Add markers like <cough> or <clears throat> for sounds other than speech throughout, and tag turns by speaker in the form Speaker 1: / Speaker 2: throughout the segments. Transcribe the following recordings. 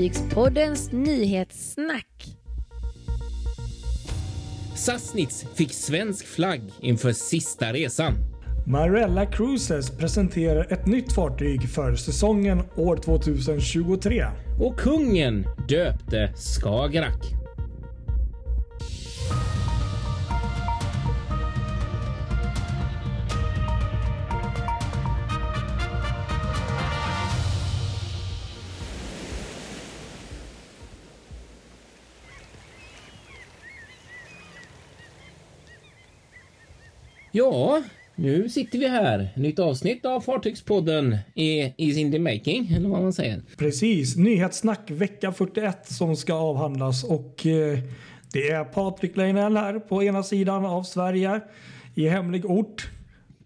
Speaker 1: Fartygspoddens nyhetssnack.
Speaker 2: Sassnitz fick svensk flagg inför sista resan.
Speaker 3: Marella Cruises presenterar ett nytt fartyg för säsongen år 2023.
Speaker 2: Och kungen döpte Skagerrak. Ja, nu sitter vi här. Nytt avsnitt av Fartygspodden is in the making, eller vad man säger.
Speaker 3: Precis, nyhetssnack vecka 41 som ska avhandlas och eh, det är Patrik Leinell här på ena sidan av Sverige i hemlig ort.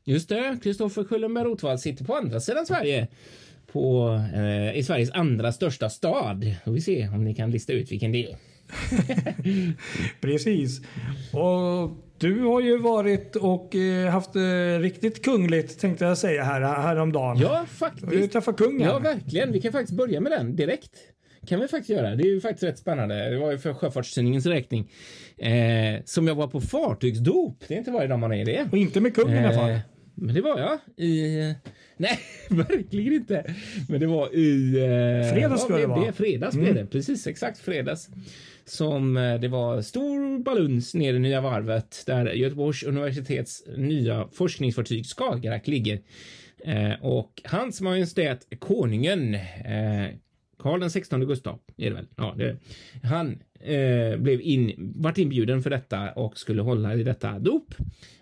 Speaker 2: Just det, Kristoffer Kullenberg Rotvall sitter på andra sidan Sverige. På, eh, I Sveriges andra största stad. Då vi se om ni kan lista ut vilken det är. <laughs> <laughs>
Speaker 3: Precis. Och du har ju varit och eh, haft det riktigt kungligt tänkte jag säga här häromdagen.
Speaker 2: Ja,
Speaker 3: Du har ju
Speaker 2: faktiskt.
Speaker 3: träffat kungen.
Speaker 2: Ja, verkligen. Vi kan faktiskt börja med den direkt. Kan vi faktiskt göra. Det är ju faktiskt rätt spännande. Det var ju för Sjöfartstidningens räkning. Eh, som jag var på fartygsdop. Det är inte varje dag man är det.
Speaker 3: Och inte med kungen i alla fall.
Speaker 2: Eh, Men det var jag i... Nej, <laughs> verkligen inte. Men det var i... Eh,
Speaker 3: Fredags skulle det vara.
Speaker 2: Fredags
Speaker 3: Mm.
Speaker 2: blev det. Precis, exakt fredags. Som eh, det var stor baluns nere i Nya Varvet där Göteborgs universitets nya forskningsfartyg Skagerrak ligger. Eh, och Hans Majestät Konungen eh, Karl den 16 Gustav är det väl? Ja, det är det. Han eh, blev in, vart inbjuden för detta och skulle hålla i detta dop.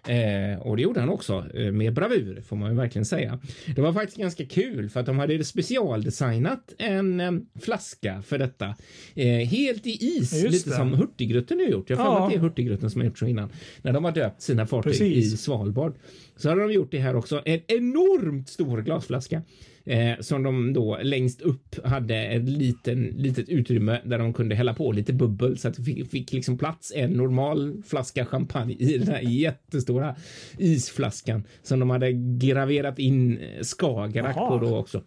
Speaker 2: Eh, och det gjorde han också eh, med bravur får man ju verkligen säga. Det var faktiskt ganska kul för att de hade specialdesignat en eh, flaska för detta. Eh, helt i is,
Speaker 3: Just
Speaker 2: lite
Speaker 3: det.
Speaker 2: som Hurtigruten har gjort. Jag har
Speaker 3: Ja.
Speaker 2: att det är Hurtigruten som har gjort så innan. När de har döpt sina fartyg
Speaker 3: Precis.
Speaker 2: i Svalbard. Så hade de gjort det här också. En enormt stor glasflaska. Eh, som de då längst upp hade ett liten, litet utrymme där de kunde hälla på lite bubbel så att det fick, fick liksom plats en normal flaska champagne i den här jättestora isflaskan som de hade graverat in eh, Skagerrak på då också.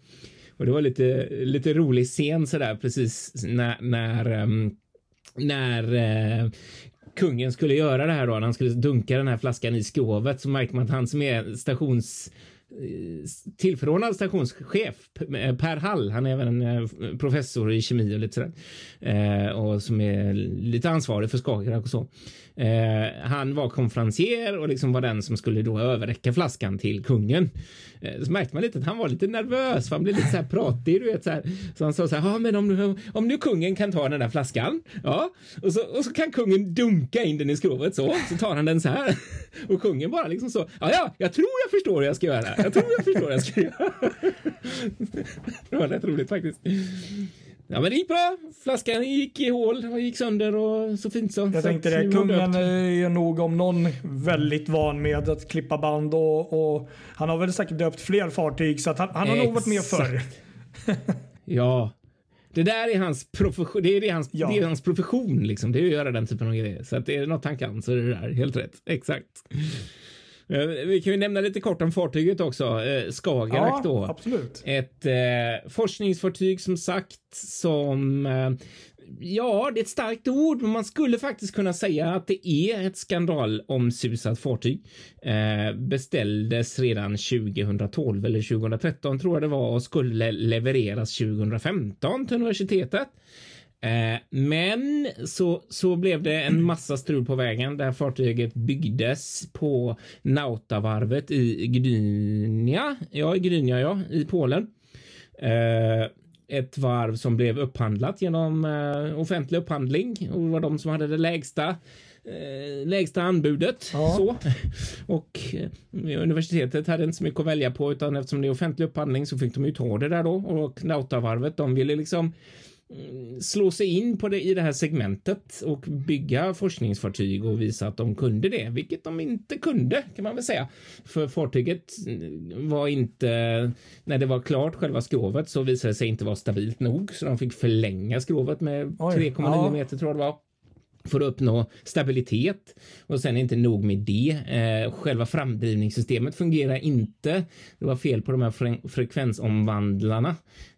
Speaker 2: Och det var lite, lite rolig scen sådär precis när, när ehm, när eh, kungen skulle göra det här då, när han skulle dunka den här flaskan i skrovet så märkte man att han som är stations tillförordnad stationschef eh, Per Hall. Han är även en eh, professor i kemi och lite sådär. Eh, och som är lite ansvarig för Skagerrak och så. Eh, han var konferencier och liksom var den som skulle då överräcka flaskan till kungen. Eh, så märkte man lite att han var lite nervös för han blev lite så här pratig, du vet så här. Så han sa så här, ja men om nu, om nu kungen kan ta den där flaskan, ja, och så, och så kan kungen dunka in den i skrovet så, så tar han den så här. <laughs> Och kungen bara liksom så, ja ja, jag tror jag förstår hur jag ska göra. Jag tror jag förstår hur jag ska göra. Det var rätt roligt faktiskt. Ja men det gick bra. Flaskan gick i hål och gick sönder och så fint så.
Speaker 3: Jag
Speaker 2: så
Speaker 3: tänkte det, kungen är nog om någon väldigt van med att klippa band och, och han har väl säkert döpt fler fartyg så att han, han har nog varit med förr.
Speaker 2: Ja. Det där är hans profession. Det är, det hans,
Speaker 3: Ja.
Speaker 2: det är hans profession liksom. Det är att göra den typen av grejer. Så att det är något han kan så är det där helt rätt. Exakt. Eh, Vi kan ju nämna lite kort om fartyget också. Eh, Skagerrak
Speaker 3: Ja,
Speaker 2: då.
Speaker 3: absolut.
Speaker 2: Ett eh, forskningsfartyg som sagt som eh, Ja, det är ett starkt ord, men man skulle faktiskt kunna säga att det är ett skandalomsusat fartyg. Eh, beställdes redan 2012 eller 2013 tror jag det var och skulle levereras 2015 till universitetet. Eh, men så, så blev det en massa strul på vägen där fartyget byggdes på Nautavarvet i Gdynia. Ja, i Gdynia, ja, i Polen. Eh, ett varv som blev upphandlat genom eh, offentlig upphandling och det var de som hade det lägsta eh, lägsta anbudet.
Speaker 3: Ja.
Speaker 2: Så. <laughs> Och eh, universitetet hade inte så mycket att välja på utan eftersom det är offentlig upphandling så fick de ju ta det där då och Nautavarvet de ville liksom slå sig in på det i det här segmentet och bygga forskningsfartyg och visa att de kunde det, vilket de inte kunde kan man väl säga. För fartyget mm, var inte, när det var klart själva skrovet så visade det sig inte vara stabilt nog så de fick förlänga skrovet med
Speaker 3: Oj,
Speaker 2: 3,9
Speaker 3: ja.
Speaker 2: meter tror jag det var. för att uppnå stabilitet. Och sen inte nog med det. Eh, själva framdrivningssystemet fungerar inte. Det var fel på de här fre frekvensomvandlarna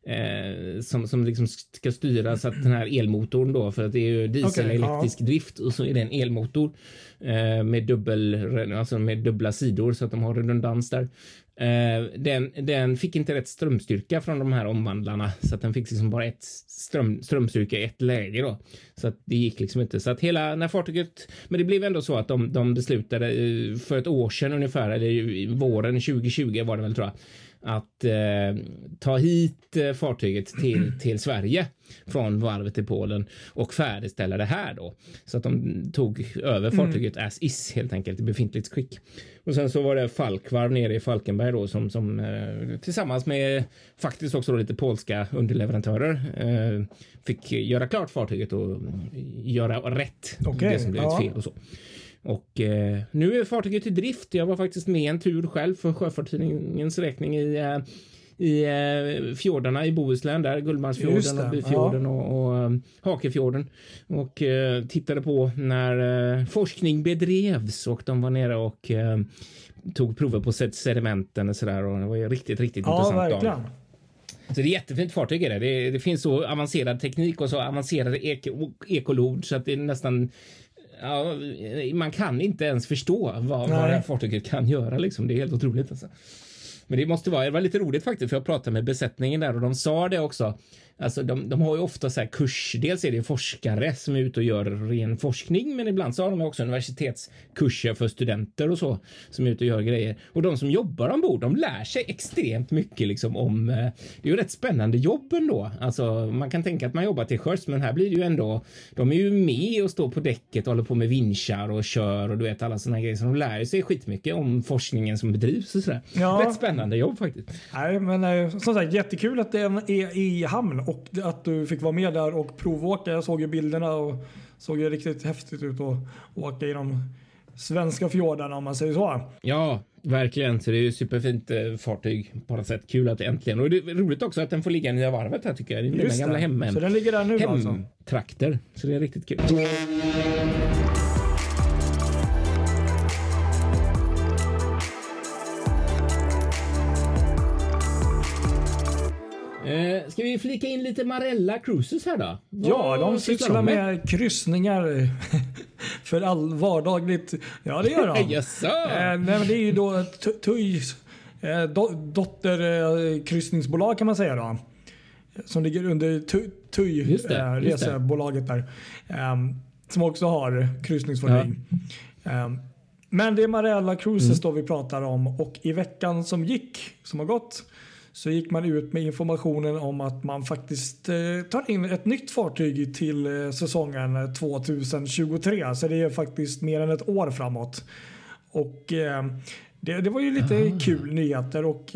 Speaker 2: eh, som, som liksom ska styra så att den här elmotorn då, för att det är ju diesel okay, elektrisk ja. drift och så är det en elmotor eh, med dubbel, alltså med dubbla sidor så att de har redundans där. Eh, den, den fick inte rätt strömstyrka från de här omvandlarna så att den fick liksom bara ett ström, strömstyrka i ett läge då. Så att det gick liksom inte. Så att hela när fartyget, men det blev ändå så att de, de beslutade eh, för ett år sedan ungefär, eller våren 2020 var det väl tror jag att eh, ta hit eh, fartyget till, <clears throat> till Sverige från varvet i Polen och färdigställa det här då. Så att de tog över mm. fartyget mm. as is helt enkelt i befintligt skick. Och sen så var det Falkvarv nere i Falkenberg då som, som eh, tillsammans med faktiskt också lite polska underleverantörer eh, fick göra klart fartyget och göra rätt.
Speaker 3: Okay,
Speaker 2: det som blev ja. fel och så. Och eh, nu är fartyget i drift. Jag var faktiskt med en tur själv för Sjöfartstidningens räkning i eh, i eh, fjordarna i Bohuslän där, Gullmarsfjorden och Byfjorden ja. och, och um, Hakefjorden och eh, tittade på när eh, forskning bedrevs och de var nere och eh, tog prover på sedimenten och sådär och det var riktigt, riktigt
Speaker 3: ja,
Speaker 2: intressant.
Speaker 3: Verkligen.
Speaker 2: Så det är jättefint fartyg är det. det. Det, finns så avancerad teknik och så avancerade ek ekolod så att det är nästan ja, man kan inte ens förstå vad, vad det här fartyget kan göra. Liksom. Det är helt otroligt. Alltså. Men det måste vara, det var lite roligt faktiskt, för jag pratade med besättningen där och de sa det också Alltså de, de har ju ofta så här kurs. Dels är det forskare som är ute och gör ren forskning, men ibland så har de också universitetskurser för studenter och så som är ute och gör grejer. Och de som jobbar ombord, de lär sig extremt mycket liksom om. Eh, det är ju rätt spännande jobb ändå. Alltså man kan tänka att man jobbar till sjöss, men här blir det ju ändå. De är ju med och står på däcket och håller på med vinschar och kör och du vet alla sådana grejer. Så de lär sig skitmycket om forskningen som bedrivs och sådär. Ja. Rätt spännande jobb faktiskt.
Speaker 3: Nej, men eh, som sagt jättekul att den är i hamn och att du fick vara med där och provåka. Jag såg ju bilderna och såg ju riktigt häftigt ut att åka i de svenska fjordarna om man säger så.
Speaker 2: Ja, verkligen. Så det är ju superfint eh, fartyg på något sätt. Kul att äntligen. Och det är roligt också att den får ligga i nya varvet här tycker jag. Det är mina gamla hem,
Speaker 3: så den ligger där nu
Speaker 2: alltså? hemtrakter. Alltså. Så det är riktigt kul. Eh, ska vi flika in lite Marella Cruises här då?
Speaker 3: Vad ja, de sysslar med? med kryssningar <laughs> för all vardagligt. Ja, det gör de. <laughs>
Speaker 2: yes,
Speaker 3: eh, nej, men det är ju då TUIs eh, do, dotterkryssningsbolag eh, kan man säga då. Som ligger under TUI, eh, resebolaget där. Um, som också har kryssningsfartyg. Ja. Um, men det är Marella Cruises mm. då vi pratar om och i veckan som gick, som har gått, så gick man ut med informationen om att man faktiskt eh, tar in ett nytt fartyg till eh, säsongen 2023. Så det är faktiskt mer än ett år framåt. Och eh, det, det, var ju lite Aha. kul nyheter och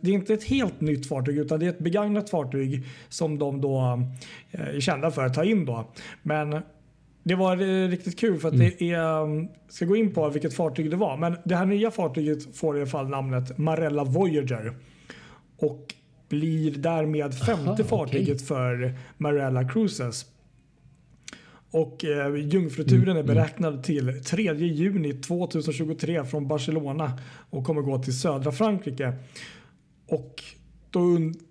Speaker 3: det är inte ett helt nytt fartyg utan det är ett begagnat fartyg som de då är kända för att ta in då. Men det var riktigt kul för att mm. det är, ska gå in på vilket fartyg det var, men det här nya fartyget får i alla fall namnet Marella Voyager och blir därmed femte Aha, fartyget okay. för Marella Cruises. Och eh, jungfruturen mm, är mm. beräknad mm. till 3 juni 2023 från Barcelona och kommer gå till södra Frankrike. Och då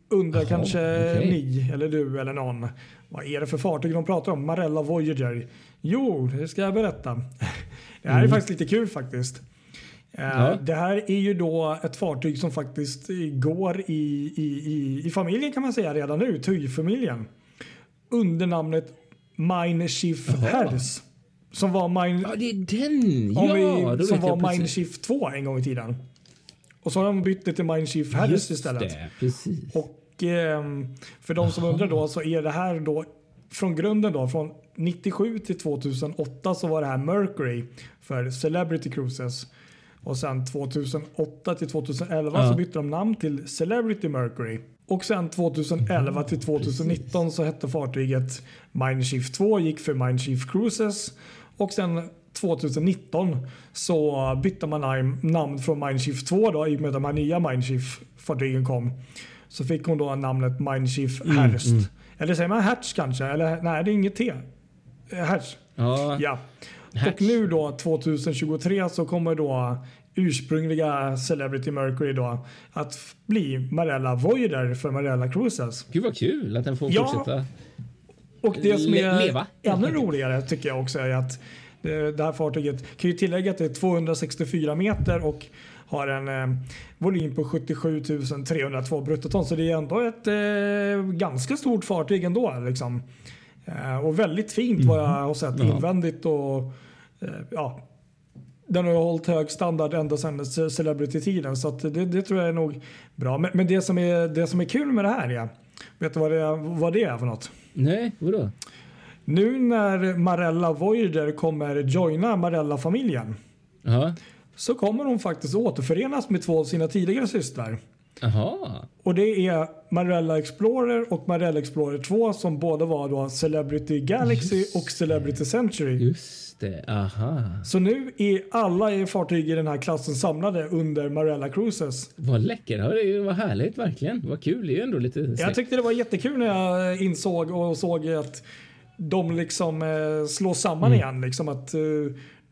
Speaker 3: undrar Aha, kanske okay. ni eller du eller någon vad är det för fartyg de pratar om? Marella Voyager. Jo, det ska jag berätta. <laughs> Det här är mm. faktiskt lite kul faktiskt. Eh, ja. Det här är ju då ett fartyg som faktiskt går i, i, i, i familjen kan man säga redan nu, TUI-familjen. Under namnet Mine Chief Hers. Som var Mine...
Speaker 2: Ja, det är den! Ja,
Speaker 3: vi, som var Chief 2 en gång i tiden. Och så har de bytt det till Mine Chief Hers istället.
Speaker 2: Det, precis.
Speaker 3: Och eh, för de som Aha. undrar då så är det här då från grunden då från 97 till 2008 så var det här Mercury för Celebrity Cruises. Och sen 2008 till 2011 ja. så bytte de namn till Celebrity Mercury. Och sen 2011 till 2019 så hette fartyget Mineshift 2 gick för Mineshift Cruises. Och sen 2019 så bytte man namn från Mineshift 2 då i och med att de här nya Mineshift fartygen kom. Så fick hon då namnet Mineshift Herst. Mm, mm. Eller säger man Hertz kanske? Eller nej, det är inget T. Hertz.
Speaker 2: Ja.
Speaker 3: ja. Och nu då 2023 så kommer då ursprungliga Celebrity Mercury då att bli Marella Voider för Marella Cruises.
Speaker 2: Gud vad kul att den får
Speaker 3: Ja.
Speaker 2: fortsätta.
Speaker 3: Och det som är
Speaker 2: Le- leva.
Speaker 3: ännu roligare tycker jag också är att det, det här fartyget kan ju tillägga att det är 264 meter och har en eh, volym på 77 302 bruttoton. Så det är ändå ett eh, ganska stort fartyg ändå. Liksom. Eh, och väldigt fint vad jag har sett
Speaker 2: Ja.
Speaker 3: invändigt. Och, eh, ja, den har hållit hög standard ända sedan ce- Celebrity-tiden. Så det, det tror jag är nog bra. Men, men det, som är, det som är kul med det här är, vet du vad det, är- vad det är för något?
Speaker 2: Nej, vadå?
Speaker 3: Nu när Marella Voider kommer joina Marella-familjen
Speaker 2: Ja.
Speaker 3: så kommer hon faktiskt återförenas med två av sina tidigare systrar.
Speaker 2: Jaha.
Speaker 3: Och det är Marella Explorer och Marella Explorer 2 som båda var då Celebrity Galaxy och Celebrity Century.
Speaker 2: Just det. Aha.
Speaker 3: Så nu är alla fartyg i den här klassen samlade under Marella Cruises.
Speaker 2: Vad läcker. Det var härligt verkligen. Vad kul. Det är ju ändå lite
Speaker 3: Jag
Speaker 2: snyggt.
Speaker 3: tyckte det var jättekul när jag insåg och såg att de liksom eh, slås samman
Speaker 2: Mm.
Speaker 3: igen. Liksom att eh,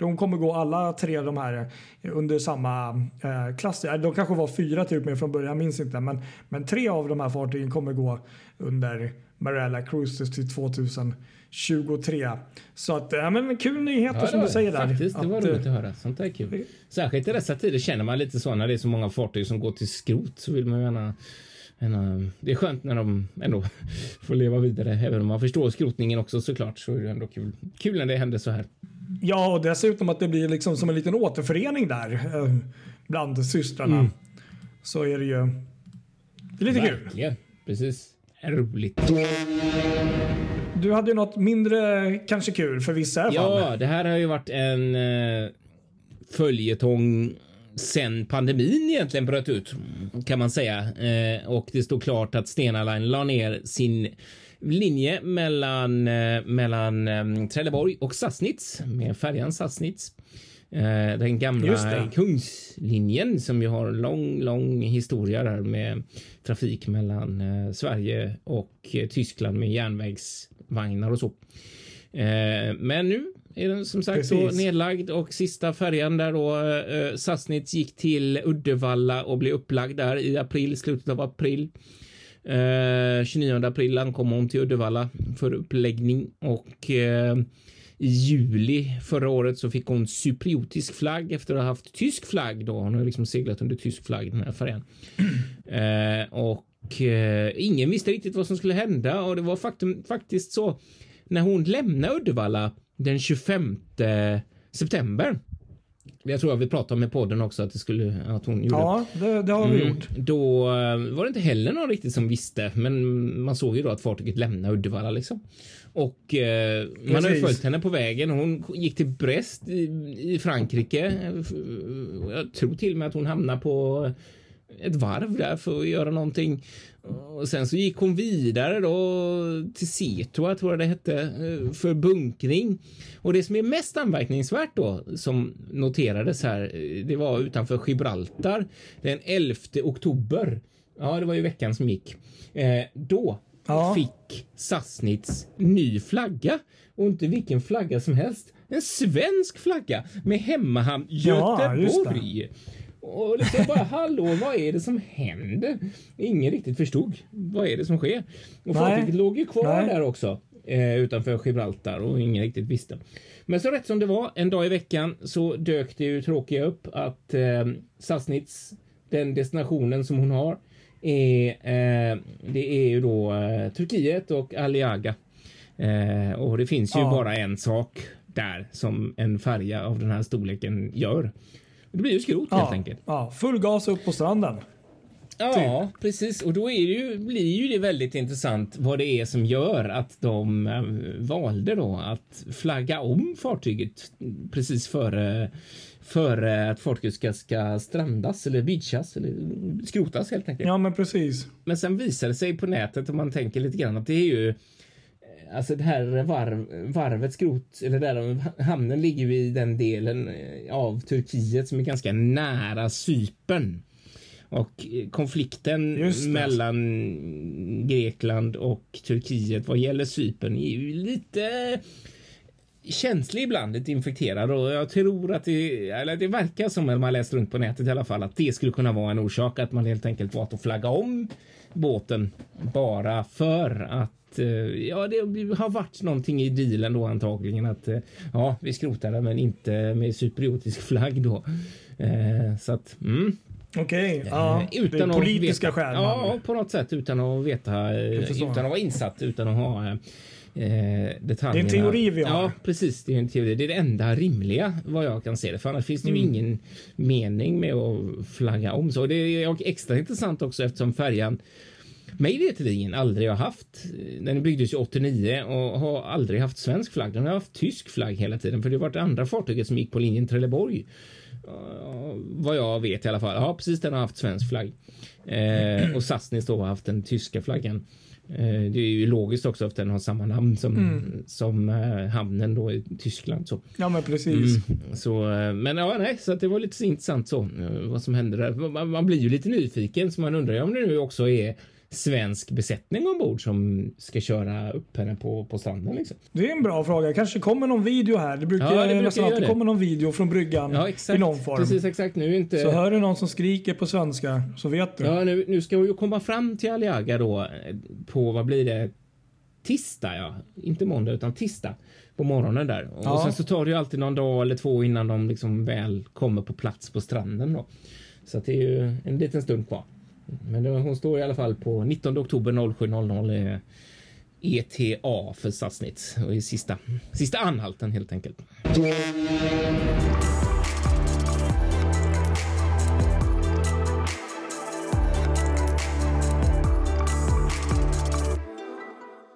Speaker 3: de kommer gå alla tre de här eh, under samma eh, klass. De kanske var fyra typ med från början, jag minns inte. Men, men tre av de här fartygen kommer gå under Marella Cruises till 2023. Så att, ja men kul nyheter
Speaker 2: Ja,
Speaker 3: som du säger där.
Speaker 2: Faktiskt, det var
Speaker 3: Att, eh,
Speaker 2: roligt att höra. Sånt där är kul. Särskilt i dessa tider känner man lite så när det är så många fartyg som går till skrot så vill man ju gärna- det är skönt när de ändå <laughs> får leva vidare. Även om man förstår skrotningen också såklart så är det ändå kul. Kul när det händer så här.
Speaker 3: Ja, och dessutom att det blir liksom som en liten återförening där eh, bland systrarna.
Speaker 2: Mm.
Speaker 3: Så är det ju det är lite kul.
Speaker 2: Verkligen. Precis. Roligt.
Speaker 3: Du hade ju något mindre kanske kul för vissa i fall.
Speaker 2: Ja, det här har ju varit en eh, följetong sen pandemin egentligen bröt ut kan man säga. Eh, och det stod klart att Stena Line la ner sin linje mellan, eh, mellan eh, Trelleborg och Sassnitz med färjan Sassnitz. Eh, den gamla. Kungslinjen som ju har lång, lång historia där med trafik mellan Sverige och Tyskland med järnvägsvagnar och så. Men nu är den som sagt så
Speaker 3: Precis.
Speaker 2: nedlagd och sista färjan där då eh, Sassnitz gick till Uddevalla och blev upplagd där i april, slutet av april. Eh, 29 april ankom hon till Uddevalla för uppläggning och eh, i juli förra året så fick hon cypriotisk flagg efter att ha haft tysk flagg då. Hon har liksom seglat under tysk flagg den här färjan. <clears throat> Eh, och eh, ingen visste riktigt vad som skulle hända och det var faktum, faktiskt så när hon lämnade Uddevalla den 25 september. Jag tror att vi pratade med podden också att det skulle att hon gjorde.
Speaker 3: Ja, det, det har vi
Speaker 2: Mm,
Speaker 3: gjort.
Speaker 2: Då eh, var det inte heller någon riktigt som visste, men man såg ju då att fartyget lämnade Uddevalla liksom. Och eh, man har ju följt henne på vägen. Hon gick till Brest i, i Frankrike. Jag tror till och med att hon hamnade på ett varv där för att göra någonting. Och sen så gick hon vidare då till Setua, tror jag det hette, eh, för bunkring. Och det som är mest anmärkningsvärt då, som noterades här, eh, det var utanför Gibraltar den 11 oktober. Ja, det var ju veckan som gick. Eh, då
Speaker 3: Ja.
Speaker 2: fick Sassnitz ny flagga och inte vilken flagga som helst. En svensk flagga med hemmahamn
Speaker 3: Ja.
Speaker 2: Göteborg. Och liksom bara hallå, vad är det som händer? Ingen riktigt förstod. Vad är det som sker? Och fartyget låg ju kvar
Speaker 3: Nej.
Speaker 2: där också eh, utanför Gibraltar och ingen riktigt visste. Men så rätt som det var en dag i veckan så dök det ju tråkiga upp att eh, Sassnitz, den destinationen som hon har, är, eh, det är ju då eh, Turkiet och Aliaga. Eh, och det finns ju
Speaker 3: Ja.
Speaker 2: bara en sak där som en färja av den här storleken gör. Det blir ju skrot helt
Speaker 3: Ja,
Speaker 2: enkelt.
Speaker 3: ja, full gas upp på stranden.
Speaker 2: Ja,
Speaker 3: Typ.
Speaker 2: precis. Och då är det ju, blir ju det väldigt intressant vad det är som gör att de eh, valde då att flagga om fartyget precis före, före att fartyget ska, ska strandas eller beachas eller skrotas helt enkelt.
Speaker 3: Ja, men precis.
Speaker 2: Men sen visar det sig på nätet om man tänker lite grann att det är ju Alltså det här varv, varvet skrot, eller där hamnen ligger ju i den delen eh, av Turkiet som är ganska nära Cypern. Och eh, konflikten mellan Grekland och Turkiet vad gäller Cypern är ju lite känslig ibland, lite infekterad och jag tror att det, eller det verkar som, när man läst runt på nätet i alla fall, att det skulle kunna vara en orsak att man helt enkelt valt att flagga om båten bara för att eh, ja, det har varit någonting i dealen då antagligen att eh, ja, vi skrotar det, men inte med cypriotisk flagg då. Eh, så att mm.
Speaker 3: Okej, okay, ja.
Speaker 2: Utan
Speaker 3: det är politiska skäl.
Speaker 2: Ja, på något sätt utan att veta, utan att vara insatt, utan att ha Eh,
Speaker 3: det är en teori vi har.
Speaker 2: Ja, precis. Det är en teori. Det är det enda rimliga vad jag kan se det. För annars finns det ju mm. ingen mening med att flagga om så. Det är extra intressant också eftersom färjan mig veterligen aldrig har haft. Den byggdes ju 89 och har aldrig haft svensk flagg. Den har haft tysk flagg hela tiden för det var det andra fartyget som gick på linjen Trelleborg. Uh, vad jag vet i alla fall. Ja, precis. Den har haft svensk flagg. Uh, och Sassnitz då har haft den tyska flaggan. Eh, det är ju logiskt också att den har samma namn som, mm. som hamnen då i Tyskland. Så.
Speaker 3: Ja, men precis.
Speaker 2: Mm. Så, men ja, nej, så det var lite intressant så vad som hände där. Man, man, blir ju lite nyfiken så man undrar ju om det nu också är svensk besättning ombord som ska köra upp henne på, på stranden? Liksom?
Speaker 3: Det är en bra fråga. Kanske kommer någon video här. Det brukar, ja, det brukar nästan alltid komma någon video från bryggan ja, exakt. i någon form.
Speaker 2: Precis, exakt. Nu inte...
Speaker 3: Så hör du någon som skriker på svenska så vet du.
Speaker 2: Ja, nu, nu ska vi ju komma fram till Aliaga då på, vad blir det, tisdag ja. Inte måndag utan tisdag på morgonen där. Ja. Och sen så tar det ju alltid någon dag eller två innan de liksom väl kommer på plats på stranden då. Så det är ju en liten stund kvar. Men hon står i alla fall på 19 oktober 07.00 ETA för Sassnitz och i sista, sista anhalten helt enkelt.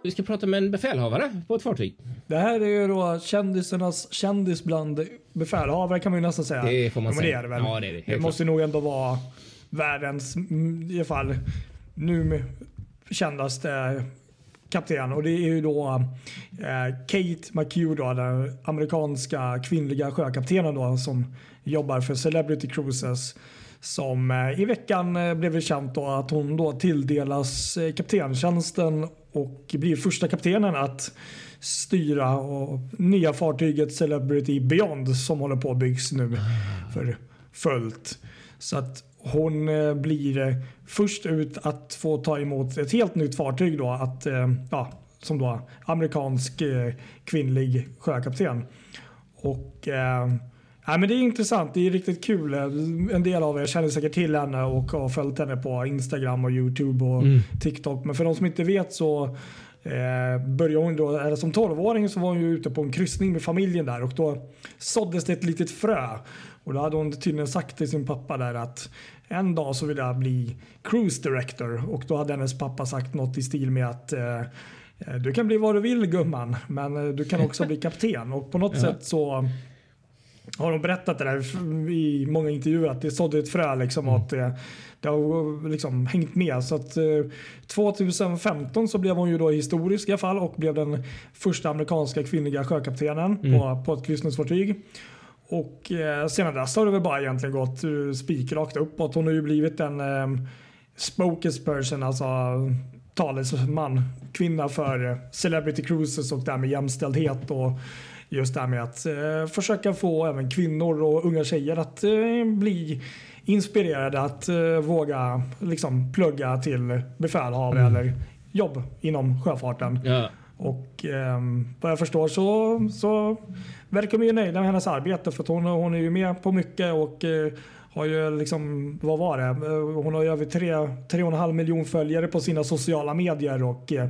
Speaker 2: Vi ska prata med en befälhavare på ett fartyg.
Speaker 3: Det här är ju då kändisarnas kändis bland befälhavare kan man ju nästan säga.
Speaker 2: Det får man
Speaker 3: ja,
Speaker 2: säga.
Speaker 3: Det, är det, väl. Ja, det, är det. det måste nog ändå vara världens, mm, i alla fall nu kändaste kapten och det är ju då eh, Kate McHugh då, den amerikanska kvinnliga sjökaptenen då som jobbar för Celebrity Cruises som eh, i veckan eh, blev det känt då att hon då tilldelas eh, kaptentjänsten och blir första kaptenen att styra och nya fartyget Celebrity Beyond som håller på att byggs nu för fullt. Så att hon eh, blir eh, först ut att få ta emot ett helt nytt fartyg då, att, eh, ja, som då amerikansk kvinnlig sjökapten. Och Ja, men det är intressant. Det är riktigt kul. En del av er känner säkert till henne och har följt henne på Instagram och Youtube och mm. TikTok. Men för de som inte vet så eh, började hon då, eller som 12-åring så var hon ju ute på en kryssning med familjen där och då såddes det ett litet frö. Och då hade hon tydligen sagt till sin pappa där att en dag så vill jag bli cruise director och då hade hennes pappa sagt något i stil med att eh, eh du kan bli vad du vill gumman men eh, du kan också bli kapten och på något ja. sätt så har de berättat det där i många intervjuer att det sådde ett frö liksom mm. att det, det har liksom hängt med. Så att, eh, 2015 så blev hon ju då historisk i alla fall och blev den första amerikanska kvinnliga sjökaptenen mm. på, på ett kryssningsfartyg. Och eh, sedan dess har det väl bara egentligen gått uh, spikrakt uppåt. Hon har ju blivit en eh, spokesperson, alltså talesman, kvinna för eh, Celebrity Cruises och därmed jämställdhet och just det här med att eh, försöka få även kvinnor och unga tjejer att eh, bli inspirerade att eh, våga liksom plugga till befälhavare mm. eller jobb inom sjöfarten.
Speaker 2: Ja.
Speaker 3: Och eh, vad jag förstår så, så verkar ju nöjd med hennes arbete för hon, hon är ju med på mycket och eh, har ju liksom, vad var det? Eh, hon har ju över 3,5 miljon följare på sina sociala medier och eh,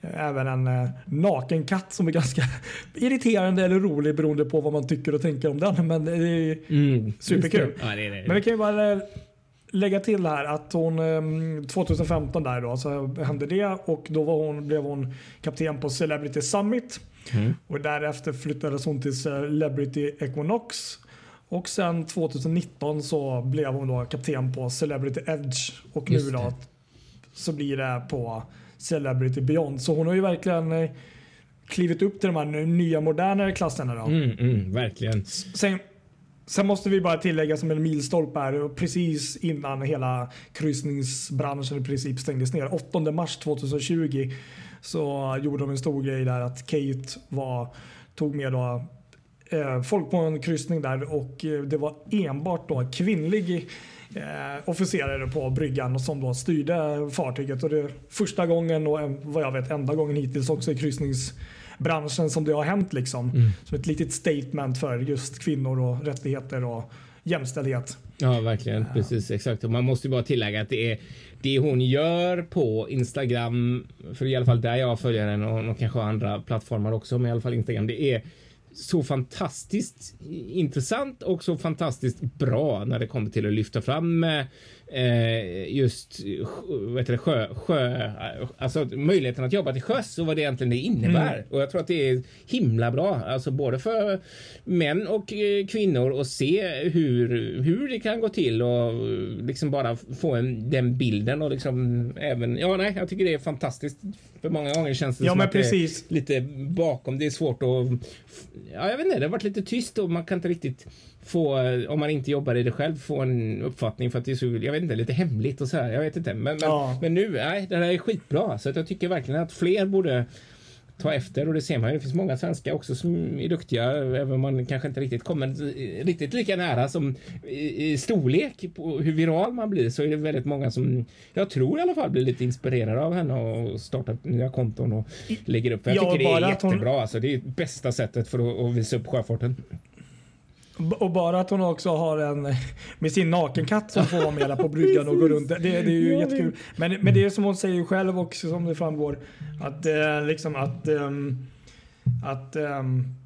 Speaker 3: även en eh, naken katt som är ganska <laughs> irriterande eller rolig beroende på vad man tycker och tänker om den. Men det är mm, superkul.
Speaker 2: Ja, det är det.
Speaker 3: Men vi kan ju bara lägga till här att hon 2015 där då så hände det och då var hon, blev hon kapten på Celebrity Summit. Mm. Och därefter flyttades hon till Celebrity Equinox. Och sen 2019 så blev hon då kapten på Celebrity Edge. Och nu då så blir det på Celebrity Beyond. Så hon har ju verkligen eh, klivit upp till de här nya modernare klasserna. Då.
Speaker 2: Mm, mm, verkligen.
Speaker 3: Sen, sen, måste vi bara tillägga som en milstolpe här, precis innan hela kryssningsbranschen i princip stängdes ner. 8 mars 2020 så gjorde de en stor grej där att Kate var tog med då, eh, folk på en kryssning där och eh, det var enbart då kvinnlig eh, officerare på bryggan som då styrde fartyget. Och det är första gången och vad jag vet enda gången hittills också i kryssningsbranschen som det har hänt. Liksom. Mm. Som ett litet statement för just kvinnor och rättigheter och jämställdhet.
Speaker 2: Ja, verkligen. Precis, exakt. Och man måste bara tillägga att det är det hon gör på Instagram, för i alla fall där jag följer henne och, och kanske andra plattformar också, men i alla fall Instagram. Det är så fantastiskt intressant och så fantastiskt bra när det kommer till att lyfta fram eh, eh, eh, just vad heter det, sjö, sjö, alltså möjligheten att jobba till sjöss och vad det egentligen det innebär. Mm. Och jag tror att det är himla bra, alltså både för män och eh, kvinnor att se hur, hur det kan gå till och liksom bara få en, den bilden och liksom även, ja nej, jag tycker det är fantastiskt. För många gånger känns det ja, som att precis. det är lite bakom. Det är svårt att, ja jag vet inte, det har varit lite tyst och man kan inte riktigt få, om man inte jobbar i det själv, få en uppfattning för att det är så, jag vet inte, lite hemligt och så här. Jag vet inte. Men, men, ja. men nu, nej, det här är skitbra. Så att jag tycker verkligen att fler borde ta efter och det ser man ju. Det finns många svenskar också som är duktiga, även om man kanske inte riktigt kommer riktigt lika nära som i, i storlek på hur viral man blir så är det väldigt många som jag tror i alla fall blir lite inspirerade av henne och startar nya konton och lägger upp. Jag ja, tycker det är jättebra. Hon... Alltså, det är bästa sättet för att, att visa upp sjöfarten.
Speaker 3: Och bara att hon också har en med sin nakenkatt som får vara med där på bryggan och gå runt. Det, det är ju jättekul. Men, men det är som hon säger själv också som det framgår. Att eh, liksom att, um, att um,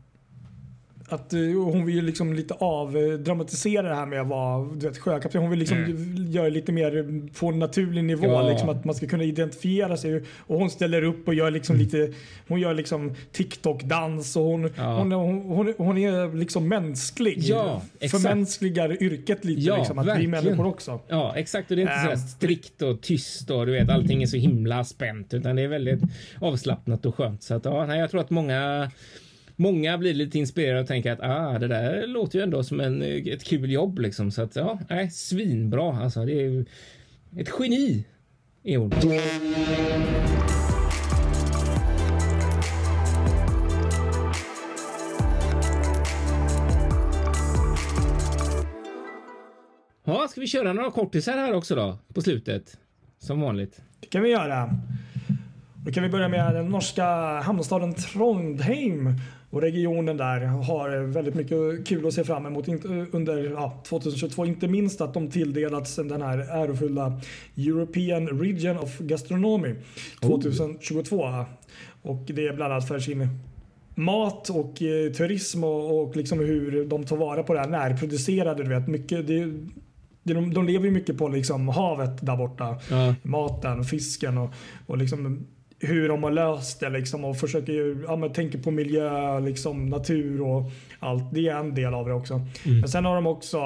Speaker 3: att eh, hon vill liksom lite avdramatisera det här med att vara du vet, sjökapten. Hon vill liksom mm. göra lite mer på en naturlig nivå. Ja. Liksom, att man ska kunna identifiera sig. Och hon ställer upp och gör liksom mm. lite Hon gör liksom TikTok-dans och hon, ja. hon, hon, hon, hon, är liksom mänsklig. Ja, Förmänskligar yrket lite. Ja, liksom, att verkligen. vi människor också.
Speaker 2: Ja exakt och det är inte um, så strikt och tyst och du vet allting är så himla spänt utan det är väldigt avslappnat och skönt. Så att ja, jag tror att många många blir lite inspirerade och tänker att ah, det där låter ju ändå som en, ett kul jobb liksom. Så att ja, nej, svinbra alltså. Det är ett geni är hon. Ja, ska vi köra några kortisar här också då på slutet? Som vanligt.
Speaker 3: Det kan vi göra. Då kan vi börja med den norska hamnstaden Trondheim och regionen där har väldigt mycket kul att se fram emot under ja, 2022. Inte minst att de tilldelats den här ärofulla European Region of Gastronomy 2022. Oh. Och det är bland annat för sin mat och eh, turism och, och liksom hur de tar vara på det här närproducerade. Du vet, mycket, det, de, de lever ju mycket på liksom havet där borta. Ja. Maten, fisken och, och liksom hur de har löst det liksom och försöker ja, men tänker på miljö, liksom, natur och allt. Det är en del av det också. Mm. Men sen har de också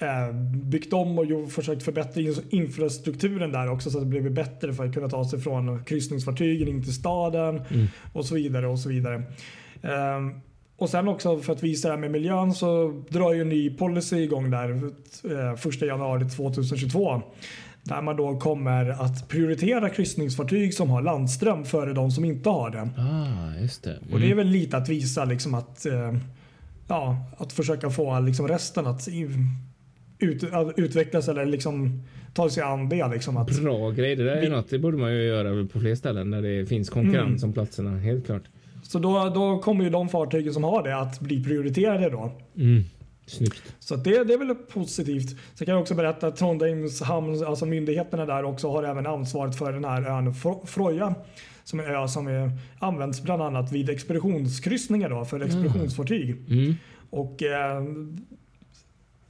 Speaker 3: eh, byggt om och försökt förbättra infrastrukturen där också så att det blivit bättre för att kunna ta sig från kryssningsfartygen in till staden mm. och så vidare och så vidare. Eh, och sen också för att visa det här med miljön så drar ju en ny policy igång där eh, 1 januari 2022 där man då kommer att prioritera kryssningsfartyg som har landström före de som inte har det.
Speaker 2: Ah, just det. Mm.
Speaker 3: Och det är mm. väl lite att visa liksom att, eh, ja, att försöka få liksom resten att ut, utvecklas eller liksom ta sig an det. Liksom att
Speaker 2: Bra grej. Det där är vi, något. Det borde man ju göra på fler ställen där det finns konkurrens mm. om platserna. Helt klart.
Speaker 3: Så då, då kommer ju de fartygen som har det att bli prioriterade då.
Speaker 2: Mm. Snyggt.
Speaker 3: Så det, det är väl positivt. Sen kan jag också berätta att Trondheims hamn, alltså myndigheterna där också har även ansvaret för den här ön Froja. Som är en ö som är, används bland annat vid expeditionskryssningar då, för expeditionsfartyg. Mm. Och eh,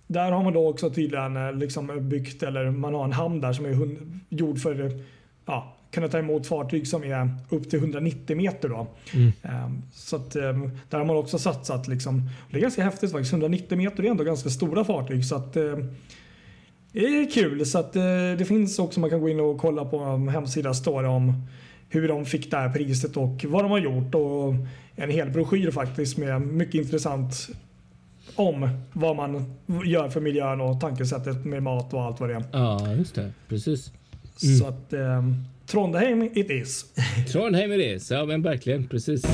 Speaker 3: där har man då också tydligen eh, liksom byggt, eller man har en hamn där som är gjord för ja, kunna ta emot fartyg som är upp till 190 meter. Då. Mm. Um, så att, um, där har man också satsat. Liksom, det är ganska häftigt faktiskt. 190 meter är ändå ganska stora fartyg. Så att, um, det är kul. Så att, uh, det finns också, man kan gå in och kolla på en hemsida står det om hur de fick det här priset och vad de har gjort. Och en hel broschyr faktiskt med mycket intressant om vad man gör för miljön och tankesättet med mat och allt vad det är.
Speaker 2: Ja, just det. Precis.
Speaker 3: Mm. Så att Trondheim it is.
Speaker 2: Trondheim it is, ja men verkligen precis.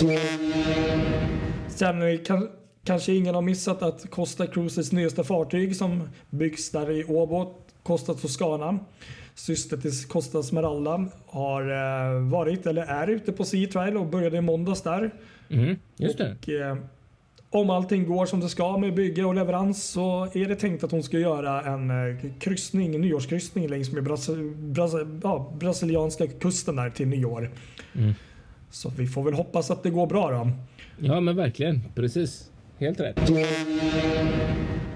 Speaker 3: Sen kan, kanske ingen har missat att Costa Cruises nyaste fartyg som byggs där i Åbo, Costa Toscana, syster till Costa Smeralda, har eh, varit eller är ute på Sea Trial och började i måndags där.
Speaker 2: Mm, just det.
Speaker 3: Och, eh, om allting går som det ska med bygge och leverans så är det tänkt att hon ska göra en eh, kryssning, nyårskryssning längs med Bras Bras ja, brasilianska kusten där till nyår. Mm. Så vi får väl hoppas att det går bra då.
Speaker 2: Ja men verkligen, precis. Helt rätt.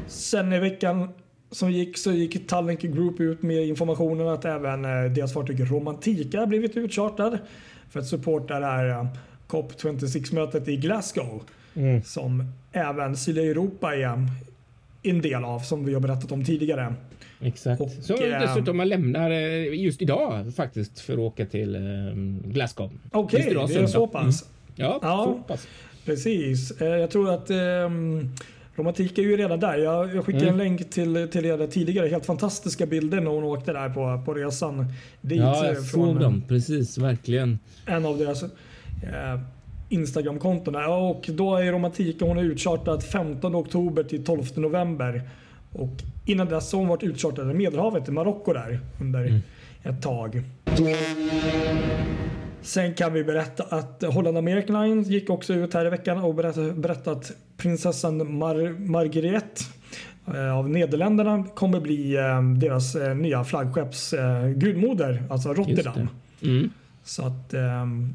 Speaker 3: Sen i veckan som gick så gick Tallink Group ut med informationen att även eh, deras fartyg Romantika blivit utchartad för att supporta det här eh, COP26-mötet i Glasgow. Mm. Som även Sydliga Europa är en del av som vi har berättat om tidigare.
Speaker 2: Exakt. Och, så äh, dessutom man lämnar eh, just idag faktiskt för att åka till äh, Glasgow.
Speaker 3: Okej, okay, det är så pass. Mm.
Speaker 2: Ja, ja, så pass.
Speaker 3: Precis. Jag tror att ähm, Romantik är ju redan där. Jag, jag skickade mm. en länk till, till er tidigare. Helt fantastiska bilder när hon åkte där på, på resan
Speaker 2: dit. Ja, jag såg dem. Precis, verkligen.
Speaker 3: En av deras Instagram-kontona. Och då är Romantika hon är utchartad 15 oktober till 12 november. Och innan dess har hon varit utchartad i Medelhavet i Marocko där under mm. ett tag. Sen kan vi berätta att Holland American Line gick också ut här i veckan och berättat att prinsessan Mar Margrethe eh, av Nederländerna kommer bli eh, deras eh, nya flaggskepps gudmoder, alltså Rotterdam. Mm. Så att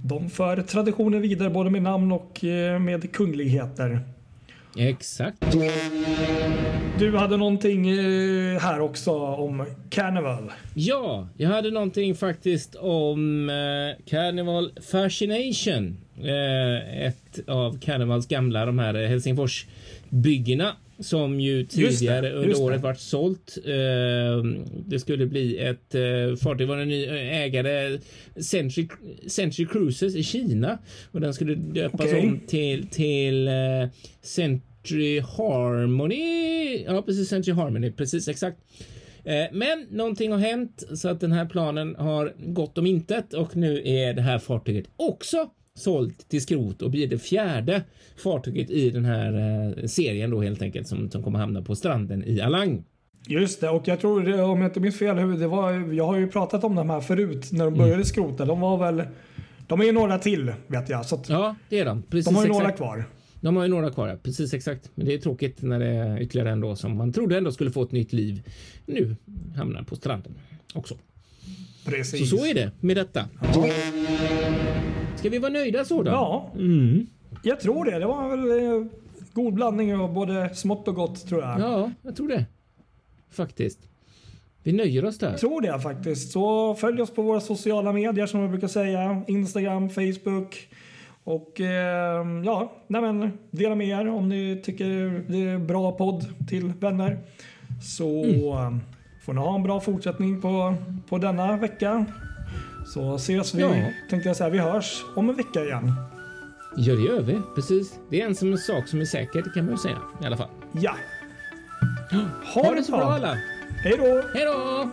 Speaker 3: de för traditionen vidare både med namn och med kungligheter.
Speaker 2: Exakt.
Speaker 3: Du hade någonting eh, här också om Carnival.
Speaker 2: Ja, jag hade någonting faktiskt om eh, Carnival Fascination. Eh, ett av Carnivals gamla de här Helsingfors byggena som ju tidigare det, under året varit sålt. det skulle bli ett fartyg var en ny ägare Century, Century Cruises i Kina och den skulle döpas okay. om till till Century Harmony. Ja, precis Century Harmony, precis exakt. Men någonting har hänt så att den här planen har gått om intet och nu är det här fartyget också sålt till skrot och blir det fjärde fartyget i den här eh, serien då helt enkelt som, som kommer hamna på stranden i Alang.
Speaker 3: Just det, och jag tror om jag inte minns fel, det var, jag har ju pratat om de här förut när de började mm. skrota. De var väl, de är ju några till vet jag. Så
Speaker 2: ja, det är de.
Speaker 3: Precis, de har ju exakt. några kvar.
Speaker 2: De har ju några kvar, ja. precis exakt. Men det är tråkigt när det är ytterligare en då som man trodde ändå skulle få ett nytt liv. Nu hamnar på stranden också.
Speaker 3: Precis.
Speaker 2: Så så är det med detta. Ja. Ska vi vara nöjda så då?
Speaker 3: Ja, mm. jag tror det. Det var väl eh, god blandning av både smått och gott tror jag.
Speaker 2: Ja, jag tror det. Faktiskt. Vi nöjer oss där. Jag
Speaker 3: tror det faktiskt. Så följ oss på våra sociala medier som jag brukar säga. Instagram, Facebook. Och eh, ja, nej men, dela med er om ni tycker det är bra podd till vänner. Så mm. får ni ha en bra fortsättning på, på denna vecka. Så ses vi, ja. tänkte jag säga, vi hörs om en vecka igen.
Speaker 2: Ja, det gör vi. Precis. Det är en som en sak som är säker, det kan man ju säga i alla fall.
Speaker 3: Ja.
Speaker 2: Ha, ha det så bra alla.
Speaker 3: Hej då.
Speaker 2: Hej då.